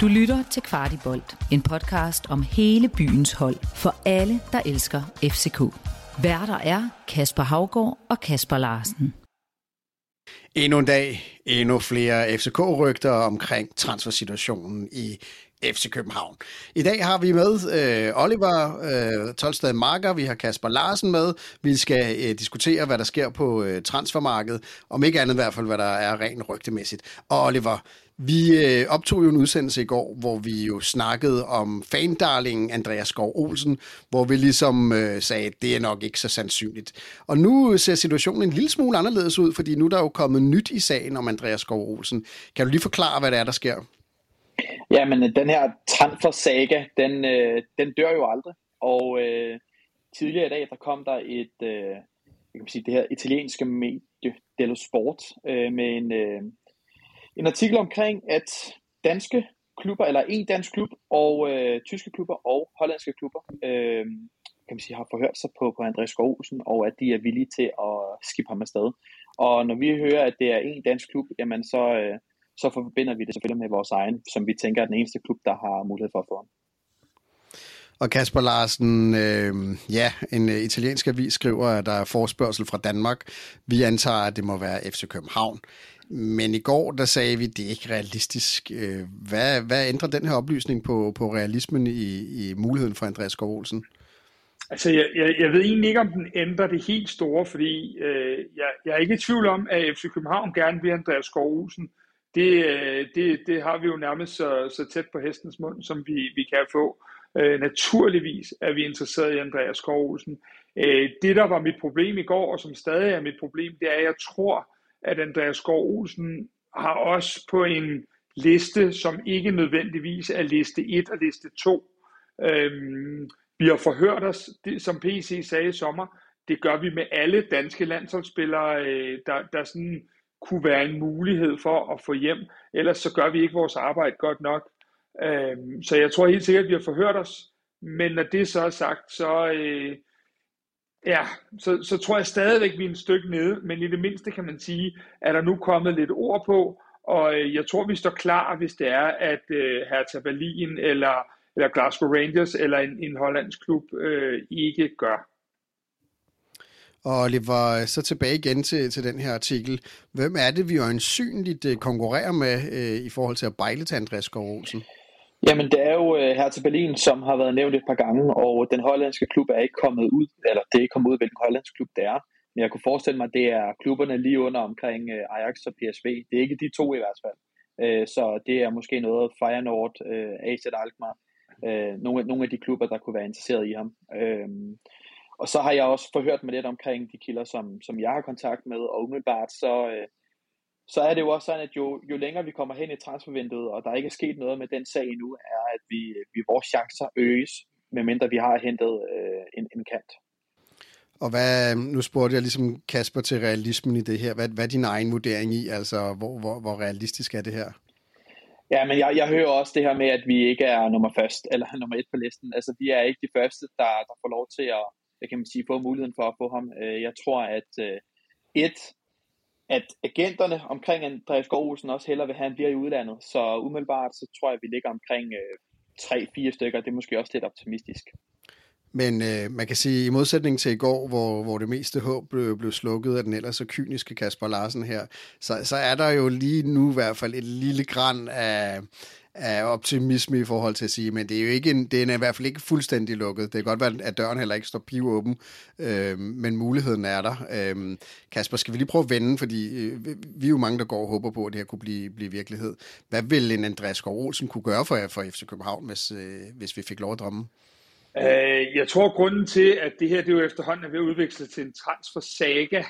Du lytter til Kvartibolt, en podcast om hele byens hold for alle, der elsker FCK. Værter er Kasper Havgård og Kasper Larsen. Endnu en dag, endnu flere FCK-rygter omkring transfersituationen i FC København. I dag har vi med øh, Oliver øh, Tolstad Marker, vi har Kasper Larsen med. Vi skal øh, diskutere, hvad der sker på øh, transfermarkedet, om ikke andet i hvert fald, hvad der er rent rygtemæssigt. Og Oliver, vi øh, optog jo en udsendelse i går, hvor vi jo snakkede om fandarlingen Andreas Skov Olsen, hvor vi ligesom øh, sagde, at det er nok ikke så sandsynligt. Og nu ser situationen en lille smule anderledes ud, fordi nu er der jo kommet nyt i sagen om Andreas Skov Olsen. Kan du lige forklare, hvad det er, der sker? Ja, men øh, den her transfer-saga, den, øh, den dør jo aldrig. Og øh, tidligere i dag, der kom der et, øh, jeg kan sige, det her italienske medie, Dello Sport, øh, med en, øh, en artikel omkring, at danske klubber, eller en dansk klub, og øh, tyske klubber og hollandske klubber, øh, kan man sige, har forhørt sig på, på Andreas Skovsen, og at de er villige til at skifte ham afsted. Og når vi hører, at det er en dansk klub, jamen så, øh, så forbinder vi det selvfølgelig med vores egen, som vi tænker er den eneste klub, der har mulighed for at få ham. Og Kasper Larsen, øh, ja, en øh, italiensk avis skriver, at der er forspørgsel fra Danmark. Vi antager, at det må være FC København. Men i går, der sagde vi, at det er ikke realistisk. Øh, hvad, hvad ændrer den her oplysning på, på realismen i, i muligheden for Andreas Skov Olsen? Altså, jeg, jeg, jeg ved egentlig ikke, om den ændrer det helt store, fordi øh, jeg, jeg er ikke i tvivl om, at FC København gerne vil Andreas Skov Olsen. Øh, det, øh, det det har vi jo nærmest så, så tæt på hestens mund, som vi, vi kan få. Øh, naturligvis er vi interesseret i Andreas Skov Olsen. Øh, det, der var mit problem i går, og som stadig er mit problem, det er, at jeg tror, at Andreas Skov Olsen har også på en liste, som ikke nødvendigvis er liste 1 og liste 2. Øhm, vi har forhørt os, det, som PC sagde i sommer, det gør vi med alle danske landsholdsspillere, øh, der, der sådan kunne være en mulighed for at få hjem. Ellers så gør vi ikke vores arbejde godt nok. Øhm, så jeg tror helt sikkert, at vi har forhørt os. Men når det så er sagt, så, øh, Ja, så, så tror jeg stadigvæk, vi er en stykke nede, men i det mindste kan man sige, at der nu kommet lidt ord på, og øh, jeg tror, vi står klar, hvis det er, at øh, Hertha Berlin eller, eller Glasgow Rangers eller en, en hollandsk klub øh, ikke gør. Og Oliver, så tilbage igen til, til den her artikel. Hvem er det, vi øjensynligt øh, konkurrerer med øh, i forhold til at bejle til Andreas Skov Olsen? Jamen, det er jo øh, her til Berlin, som har været nævnt et par gange, og den hollandske klub er ikke kommet ud, eller det er ikke kommet ud, hvilken hollandsk klub det er. Men jeg kunne forestille mig, at det er klubberne lige under omkring øh, Ajax og PSV. Det er ikke de to i hvert fald. Øh, så det er måske noget Feyenoord, øh, AZ Alkmaar, øh, nogle, nogle af de klubber, der kunne være interesseret i ham. Øh, og så har jeg også forhørt mig lidt omkring de kilder, som, som jeg har kontakt med, og umiddelbart så, uh, så er det jo også sådan, at jo, jo længere vi kommer hen i transfervinduet, og der ikke er sket noget med den sag endnu, er, at vi, vi vores chancer øges, medmindre vi har hentet øh, en, en kant. Og hvad, nu spurgte jeg ligesom Kasper til realismen i det her. Hvad, hvad er din egen vurdering i? Altså, hvor, hvor, hvor realistisk er det her? Ja, men jeg, jeg hører også det her med, at vi ikke er nummer først, eller nummer et på listen. Altså, vi er ikke de første, der, der får lov til at, kan man sige, få muligheden for at få ham. Øh, jeg tror, at øh, et, at agenterne omkring Andreas Gårdhusen også hellere vil have, at han bliver i udlandet. Så umiddelbart, så tror jeg, at vi ligger omkring øh, 3-4 stykker. Det er måske også lidt optimistisk. Men øh, man kan sige, i modsætning til i går, hvor, hvor det meste håb blev, blev slukket af den ellers så kyniske Kasper Larsen her, så, så er der jo lige nu i hvert fald et lille græn af, af optimisme i forhold til at sige, men det er jo ikke en, det er i hvert fald ikke fuldstændig lukket. Det kan godt være, at døren heller ikke står åben, øh, men muligheden er der. Øh, Kasper, skal vi lige prøve at vende, fordi øh, vi er jo mange, der går og håber på, at det her kunne blive, blive virkelighed. Hvad ville en Andreas Skov Olsen kunne gøre for, for FC København, hvis, øh, hvis vi fik lov at drømme? Øh, jeg tror, grunden til, at det her det jo efterhånden er ved at udvikle til en transfer-saga,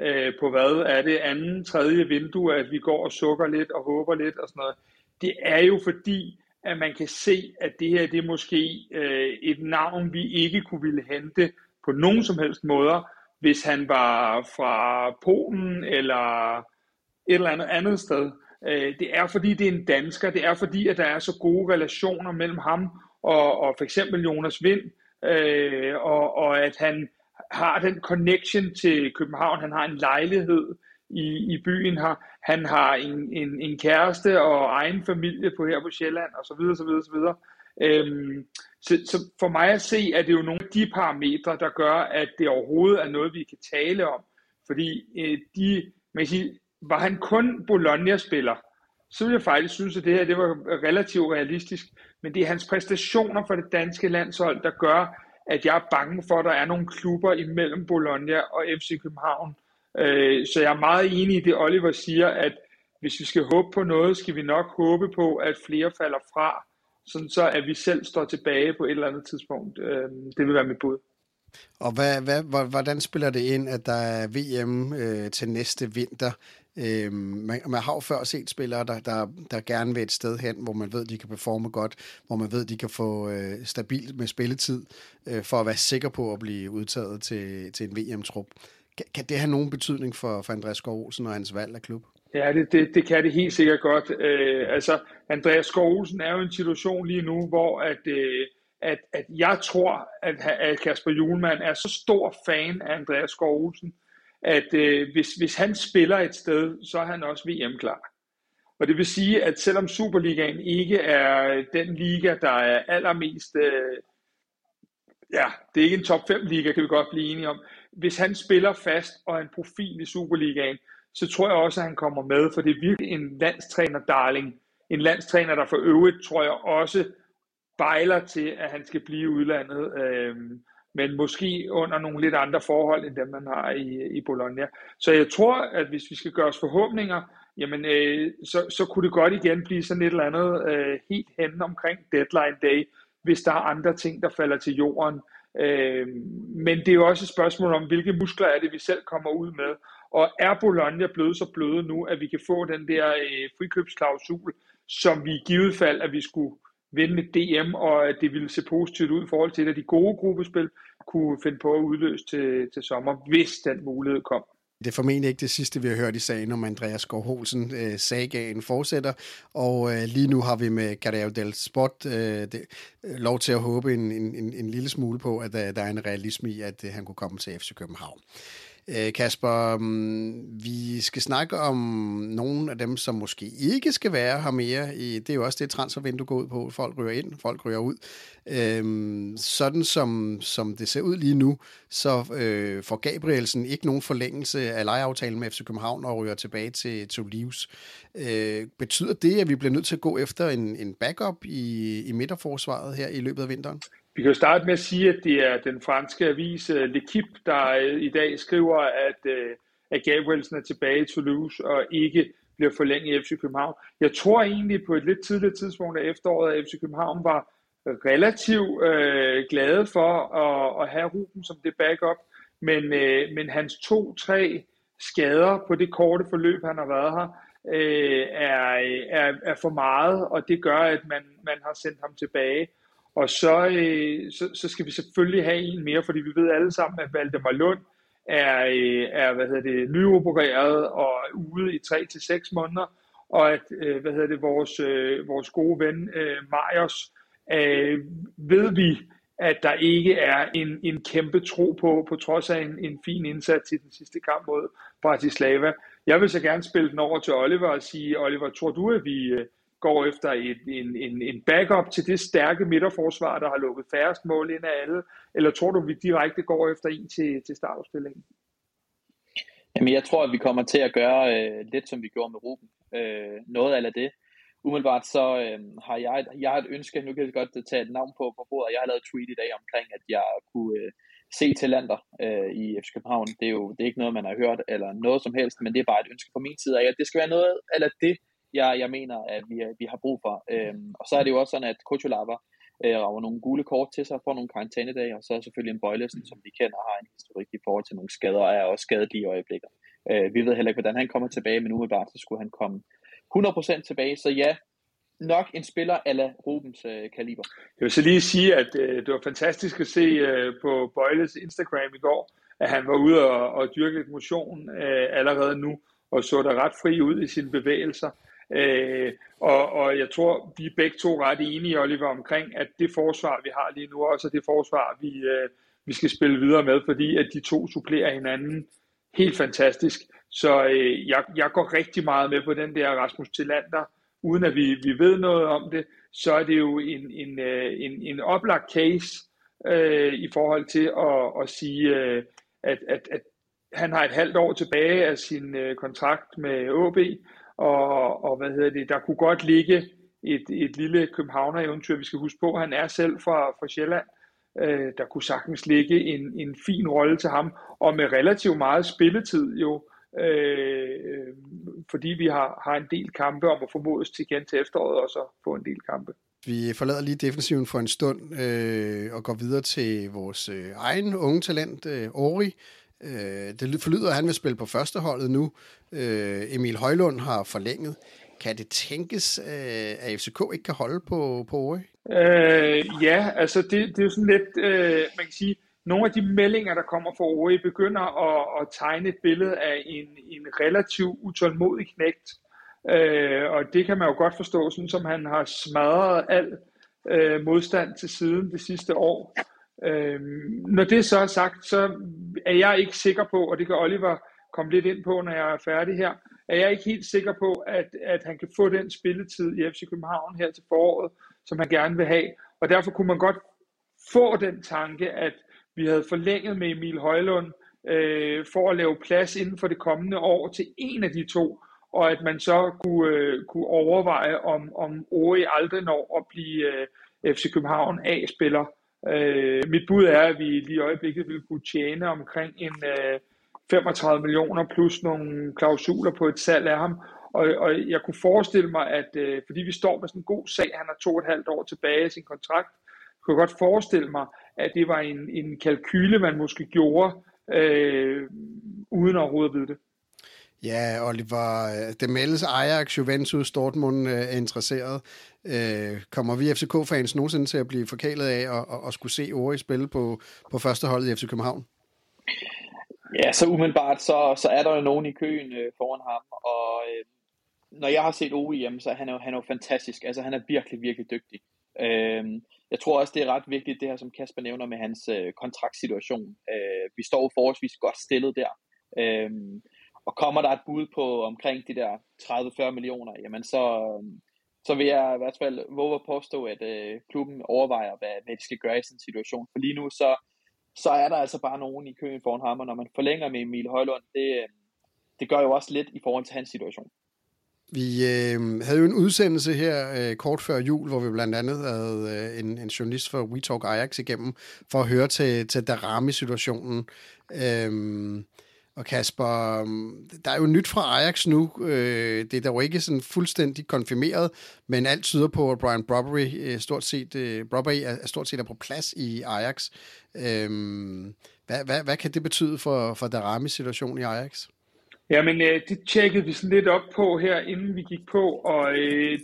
øh, på hvad er det anden, tredje vindue, at vi går og sukker lidt og håber lidt og sådan noget, det er jo fordi, at man kan se, at det her det er måske øh, et navn, vi ikke kunne ville hente på nogen som helst måder, hvis han var fra Polen eller et eller andet andet sted. Øh, det er fordi, det er en dansker. Det er fordi, at der er så gode relationer mellem ham og, og for eksempel Jonas Vind, øh, og, og at han har den connection til København. Han har en lejlighed i, i byen her. Han har en, en, en kæreste og egen familie på her på Sjælland og så videre, så videre, så videre. Øhm, så, så for mig at se, er det jo nogle af de parametre, der gør, at det overhovedet er noget, vi kan tale om. Fordi øh, de, man kan sige, var han kun Bologna-spiller, så ville jeg faktisk synes, at det her det var relativt realistisk. Men det er hans præstationer for det danske landshold, der gør, at jeg er bange for, at der er nogle klubber imellem Bologna og FC København. Øh, så jeg er meget enig i det, Oliver siger, at hvis vi skal håbe på noget, skal vi nok håbe på, at flere falder fra, sådan så at vi selv står tilbage på et eller andet tidspunkt. Øh, det vil være mit bud. Og hvad, hvad, hvordan spiller det ind, at der er VM øh, til næste vinter? Øh, man, man har jo før set spillere, der, der, der gerne vil et sted hen, hvor man ved, de kan performe godt, hvor man ved, de kan få øh, stabilt med spilletid, øh, for at være sikker på at blive udtaget til, til en VM-trup. Kan, kan det have nogen betydning for, for Andreas Skov Olsen og hans valg af klub? Ja, det, det, det kan det helt sikkert godt. Øh, altså, Andreas Skov Olsen er jo i en situation lige nu, hvor at, øh, at, at jeg tror, at, at Kasper Julemand er så stor fan af Andreas Skov Olsen, at øh, hvis, hvis han spiller et sted, så er han også VM-klar. Og det vil sige, at selvom Superligaen ikke er den liga, der er allermest... Øh, ja, det er ikke en top 5 liga, kan vi godt blive enige om. Hvis han spiller fast og er en profil i Superligaen, så tror jeg også, at han kommer med, for det er virkelig en landstræner-darling. En landstræner, der for øvrigt, tror jeg også, bejler til, at han skal blive udlandet. Øh, men måske under nogle lidt andre forhold, end dem man har i, i Bologna. Så jeg tror, at hvis vi skal gøre os forhåbninger, jamen, øh, så, så kunne det godt igen blive sådan et eller andet øh, helt hen omkring deadline day, hvis der er andre ting, der falder til jorden. Øh, men det er jo også et spørgsmål om, hvilke muskler er det, vi selv kommer ud med. Og er Bologna blevet så bløde nu, at vi kan få den der øh, frikøbsklausul, som vi i givet fald, at vi skulle vinde med DM, og at det ville se positivt ud i forhold til, at de gode gruppespil kunne finde på at udløse til, til sommer, hvis den mulighed kom. Det er formentlig ikke det sidste, vi har hørt i sagen om Andreas Gård Holsen. Øh, sagaen fortsætter, og øh, lige nu har vi med Carreo del Spot øh, det, øh, lov til at håbe en, en, en lille smule på, at der, der er en realisme i, at øh, han kunne komme til FC København. Øh, Kasper, mm, vi skal snakke om nogle af dem, som måske ikke skal være her mere. Det er jo også det transfervindue går ud på. Folk ryger ind, folk ryger ud. Øhm, sådan som, som det ser ud lige nu, så øh, får Gabrielsen ikke nogen forlængelse af lejeaftalen med FC København og ryger tilbage til Toulouse. Øh, betyder det, at vi bliver nødt til at gå efter en, en backup i, i midterforsvaret her i løbet af vinteren? Vi kan jo starte med at sige, at det er den franske avis øh, L'Equipe, der øh, i dag skriver, at, øh, at Gabrielsen er tilbage i Toulouse og ikke bliver forlænget i FC København. Jeg tror egentlig på et lidt tidligt tidspunkt af efteråret, at FC København var relativt øh, glade for at, at have Ruben som det backup, men, øh, men hans to-tre skader på det korte forløb, han har været her, øh, er, er, er for meget, og det gør, at man, man har sendt ham tilbage. Og så, øh, så, så skal vi selvfølgelig have en mere, fordi vi ved alle sammen, at Valdemar Lund er, øh, er hvad hedder det, nyopereret og ude i 3 til seks måneder, og at øh, hvad hedder det, vores, øh, vores gode ven øh, Majers, øh, ved vi, at der ikke er en, en kæmpe tro på, på trods af en, en fin indsats i den sidste kamp mod Bratislava. Jeg vil så gerne spille den over til Oliver og sige, Oliver, tror du, at vi, øh, går efter et, en, en, en backup til det stærke midterforsvar, der har lukket færrest mål ind af alle? Eller tror du, vi direkte går efter en til, til startopstillingen? Jamen, jeg tror, at vi kommer til at gøre øh, lidt, som vi gjorde med Ruben. Øh, noget af det. Umiddelbart så øh, har jeg, jeg har et ønske, nu kan jeg godt tage et navn på, på bordet. Jeg har lavet et tweet i dag omkring, at jeg kunne øh, se talenter øh, i FC København. Det er jo det er ikke noget, man har hørt, eller noget som helst, men det er bare et ønske fra min side af, at det skal være noget, eller det, jeg, jeg mener, at vi, øh, vi har brug for. Øhm, og så er det jo også sådan, at Kutulava øh, rager nogle gule kort til sig, får nogle karantænedage, og så er selvfølgelig en Bøjlesen, som vi kender, har en historik i forhold til nogle skader, og er også skadet i øjeblikket. Øh, vi ved heller ikke, hvordan han kommer tilbage, men umiddelbart så skulle han komme 100% tilbage, så ja, nok en spiller ala Rubens øh, kaliber. Jeg vil så lige sige, at øh, det var fantastisk at se øh, på Bøjles Instagram i går, at han var ude og, og dyrke lidt motion øh, allerede nu, og så der ret fri ud i sine bevægelser. Øh, og, og jeg tror, vi er begge to ret enige, Oliver, omkring, at det forsvar, vi har lige nu, også er det forsvar, vi, øh, vi skal spille videre med, fordi at de to supplerer hinanden helt fantastisk. Så øh, jeg, jeg går rigtig meget med på den der Rasmus Tillander, uden at vi, vi ved noget om det, så er det jo en, en, øh, en, en oplagt case øh, i forhold til at, at sige, øh, at, at, at han har et halvt år tilbage af sin øh, kontrakt med OB, og, og hvad hedder det, der kunne godt ligge et, et lille Københavner-eventyr. Vi skal huske på, at han er selv fra, fra Sjælland. Øh, der kunne sagtens ligge en, en fin rolle til ham, og med relativt meget spilletid jo, øh, fordi vi har, har en del kampe om at formodes til igen til efteråret, og så få en del kampe. Vi forlader lige defensiven for en stund øh, og går videre til vores øh, egen unge talent, øh, Ori. Øh, det forlyder, at han vil spille på førsteholdet nu. Øh, Emil Højlund har forlænget. Kan det tænkes, øh, at FCK ikke kan holde på, på Ori? Øh, ja, altså det, det er jo sådan lidt, øh, man kan sige, nogle af de meldinger, der kommer fra Ori, begynder at, at tegne et billede af en, en relativt utålmodig knægt. Øh, og det kan man jo godt forstå, sådan som han har smadret al øh, modstand til siden det sidste år. Øh, når det så er sagt, så er jeg ikke sikker på, og det kan Oliver komme lidt ind på, når jeg er færdig her, er jeg ikke helt sikker på, at, at han kan få den spilletid i FC København her til foråret, som han gerne vil have. Og derfor kunne man godt få den tanke, at vi havde forlænget med Emil Højlund øh, for at lave plads inden for det kommende år til en af de to, og at man så kunne, øh, kunne overveje, om, om Ori aldrig når at blive øh, FC København A-spiller. Øh, mit bud er, at vi lige i øjeblikket vil kunne tjene omkring en øh, 35 millioner plus nogle klausuler på et salg af ham. Og, og jeg kunne forestille mig, at øh, fordi vi står med sådan en god sag, han har to og et halvt år tilbage i sin kontrakt, kunne jeg godt forestille mig, at det var en, en kalkyle, man måske gjorde, øh, uden at vide det. Ja, Oliver, øh, det meldes Ajax, Juventus, Dortmund øh, er interesseret. Øh, kommer vi FCK-fans nogensinde til at blive forkælet af at, at, at skulle se Ori spille på, på første hold i FC København? Ja, så umiddelbart, så, så er der jo nogen i køen øh, foran ham, og øh, når jeg har set Ori, hjemme, så er han jo, han er jo fantastisk. Altså, han er virkelig, virkelig dygtig. Øh, jeg tror også, det er ret vigtigt, det her, som Kasper nævner med hans øh, kontraktsituation. Øh, vi står forholdsvis godt stillet der. Øh, og kommer der et bud på omkring de der 30-40 millioner, jamen så, øhm, så vil jeg i hvert fald våge at påstå, at øh, klubben overvejer, hvad, hvad de skal gøre i sådan en situation. For lige nu, så, så er der altså bare nogen i køen foran ham, og når man forlænger med Emil Højlund, det, øhm, det gør jo også lidt i forhold til hans situation. Vi øh, havde jo en udsendelse her øh, kort før jul, hvor vi blandt andet havde øh, en, en journalist fra WeTalk Ajax igennem, for at høre til, til Darami-situationen. Øh, og Kasper, mm, der er jo nyt fra Ajax nu. Øh, det er dog ikke sådan fuldstændig konfirmeret, men alt tyder på, at Brian Brobbery øh, stort set, øh, Brobbery er, stort set er på plads i Ajax. Øhm, hvad, hvad, hvad kan det betyde for, for Daramis situation i Ajax? Jamen, det tjekkede vi sådan lidt op på her, inden vi gik på, og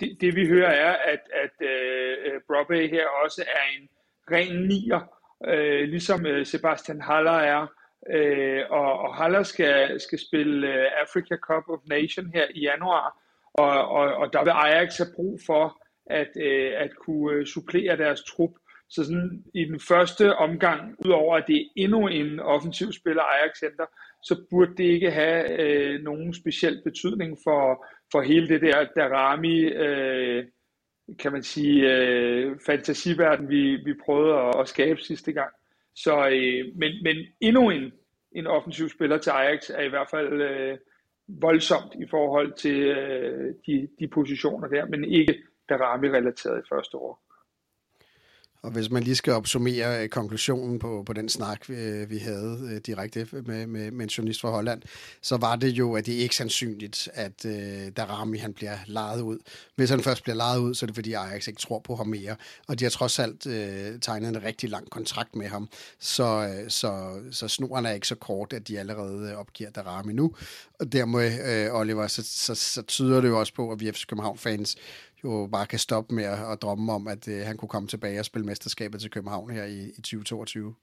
det, det vi hører er, at, at uh, Brobbery her også er en ren nier, uh, ligesom Sebastian Haller er, øh, og, og Haller skal, skal spille øh, Africa Cup of Nation her i januar, og, og, og der vil Ajax have brug for at, øh, at kunne øh, supplere deres trup. Så sådan i den første omgang, udover at det er endnu en offensiv spiller Ajax henter, så burde det ikke have øh, nogen speciel betydning for, for hele det der Darami, øh, kan man sige, øh, fantasiverden, vi, vi prøvede at, at skabe sidste gang. Så, øh, men, men endnu en, en offensiv spiller til Ajax er i hvert fald øh, voldsomt i forhold til øh, de, de positioner der, men ikke Darami-relateret i første år. Og hvis man lige skal opsummere øh, konklusionen på, på den snak, vi, vi havde øh, direkte med, med, med en journalist fra Holland, så var det jo, at det er ikke sandsynligt, at uh, Darami han bliver lejet ud. Hvis han først bliver lejet ud, så er det fordi Ajax ikke tror på ham mere. Og de har trods alt uh, tegnet en rigtig lang kontrakt med ham. Så, så, så snoren er ikke så kort, at de allerede opgiver Darami nu. Og dermed, uh, Oliver, så, så, så tyder det jo også på, at vi FC København-fans jo bare kan stoppe med at, at drømme om, at øh, han kunne komme tilbage og spille mesterskabet til København her i, i 2022.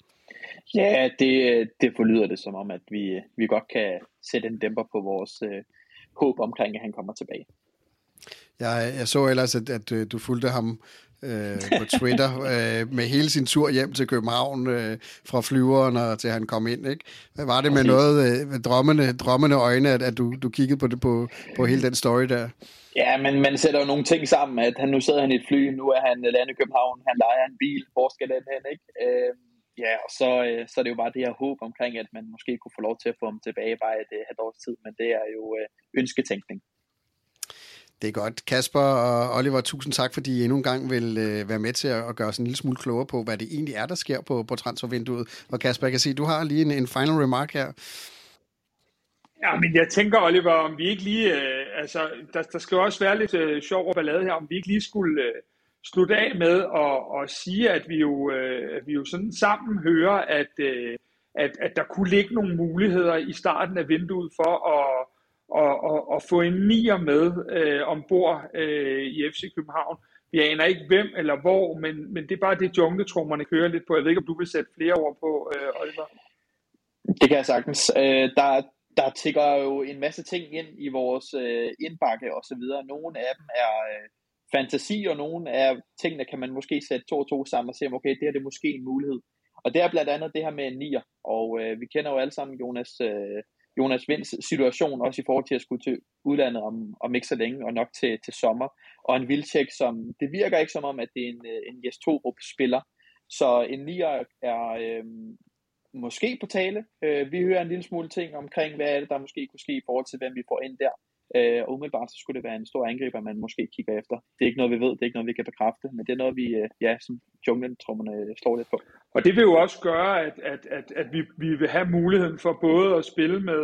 Ja, det, det forlyder det som om, at vi, vi godt kan sætte en dæmper på vores øh, håb omkring, at han kommer tilbage. Jeg, jeg så ellers, at, at øh, du fulgte ham øh, på Twitter øh, med hele sin tur hjem til København øh, fra flyveren og til han kom ind. Ikke? Hvad var det med noget øh, med drømmende, drømmende øjne, at, at du, du kiggede på, det, på, på hele den story der? Ja, men man sætter jo nogle ting sammen, at han nu sidder han i et fly, nu er han landet i København, han leger en bil, hvor skal den hen, ikke? Øh, ja, og så, øh, så er det jo bare det her håb omkring, at man måske kunne få lov til at få ham tilbage bare et halvt års tid, men det er jo øh, ønsketænkning. Det er godt. Kasper og Oliver, tusind tak, fordi I endnu en gang vil øh, være med til at gøre os en lille smule klogere på, hvad det egentlig er, der sker på, på transfervinduet. Og Kasper, jeg kan se, du har lige en, en final remark her. Ja, men jeg tænker, Oliver, om vi ikke lige... Øh, altså, der, der skal jo også være lidt øh, sjov og ballade her, om vi ikke lige skulle øh, slutte af med at, at sige, at vi jo, øh, at vi jo sådan sammen hører, at, øh, at, at der kunne ligge nogle muligheder i starten af vinduet for at og, og, og få en nier med øh, ombord øh, i FC København. Vi aner ikke hvem eller hvor, men, men det er bare det, jungletrummerne kører lidt på. Jeg ved ikke, om du vil sætte flere ord på, øh, Oliver? Det kan jeg sagtens. Øh, der, der tigger jo en masse ting ind i vores øh, indbakke og så videre. Nogle af dem er øh, fantasi, og nogle af tingene kan man måske sætte to og to sammen og se, om okay, det her det er måske en mulighed. Og det er blandt andet det her med en nier, og øh, vi kender jo alle sammen Jonas øh, Jonas Vinds situation, også i forhold til at skulle til udlandet om, om ikke så længe, og nok til, til sommer. Og en Vilcek, som det virker ikke som om, at det er en, øh, en Jes spiller. Så en nier er øh, måske på tale. Øh, vi hører en lille smule ting omkring, hvad er det, der måske kunne ske i forhold til, hvem vi får ind der. Øh, og umiddelbart så skulle det være en stor angriber, man måske kigger efter. Det er ikke noget, vi ved, det er ikke noget, vi kan bekræfte, men det er noget, vi, øh, ja, som junglen trommerne øh, slår lidt på. Og det vil jo også gøre, at, at, at, at vi, vi vil have muligheden for både at spille med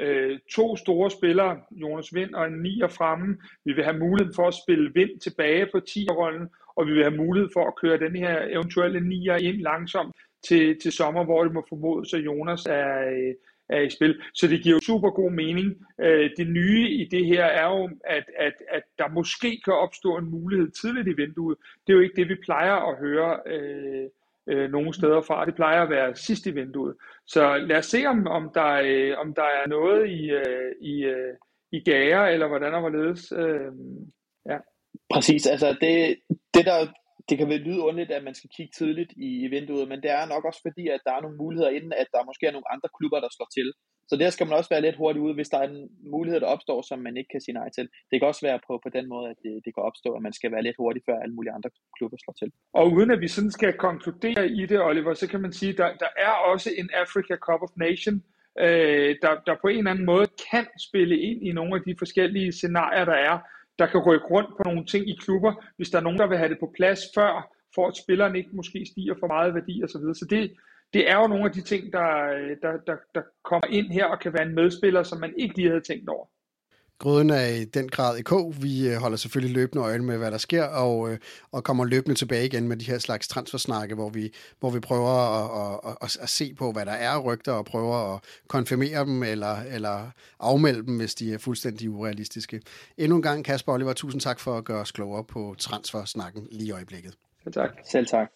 øh, to store spillere, Jonas Vind og en nier fremme. Vi vil have muligheden for at spille Vind tilbage på 10-rollen, og vi vil have mulighed for at køre den her eventuelle nier ind langsomt til, til sommer, hvor det må formodes, at Jonas er, øh, er i spil. Så det giver jo super god mening. Øh, det nye i det her er jo, at, at, at der måske kan opstå en mulighed tidligt i vinduet. Det er jo ikke det, vi plejer at høre øh, øh, nogle steder fra. Det plejer at være sidst i vinduet. Så lad os se, om, om, der, øh, om der er noget i, øh, i, øh, i gager, eller hvordan og hvorledes. Øh, ja. Præcis, altså det, det der det kan vel lyde underligt, at man skal kigge tidligt i vinduet, men det er nok også fordi, at der er nogle muligheder inden, at der måske er nogle andre klubber, der slår til. Så der skal man også være lidt hurtig ude, hvis der er en mulighed, der opstår, som man ikke kan sige nej til. Det kan også være på, på den måde, at det, det kan opstå, at man skal være lidt hurtig, før alle mulige andre klubber slår til. Og uden at vi sådan skal konkludere i det, Oliver, så kan man sige, at der, der er også en Africa Cup of Nation, øh, der, der på en eller anden måde kan spille ind i nogle af de forskellige scenarier, der er der kan rykke rundt på nogle ting i klubber, hvis der er nogen, der vil have det på plads før, for at spilleren ikke måske stiger for meget værdi osv. Så, videre. så det, det er jo nogle af de ting, der, øh, der, der, der kommer ind her og kan være en medspiller, som man ikke lige havde tænkt over. Grøden er i den grad i kog. Vi øh, holder selvfølgelig løbende øje med, hvad der sker, og, øh, og kommer løbende tilbage igen med de her slags transfersnakke, hvor vi, hvor vi prøver at, at, at, at se på, hvad der er rygter, og prøver at konfirmere dem, eller, eller afmelde dem, hvis de er fuldstændig urealistiske. Endnu en gang, Kasper Oliver, tusind tak for at gøre os klogere på transfersnakken lige i øjeblikket. Selv tak. Selv tak.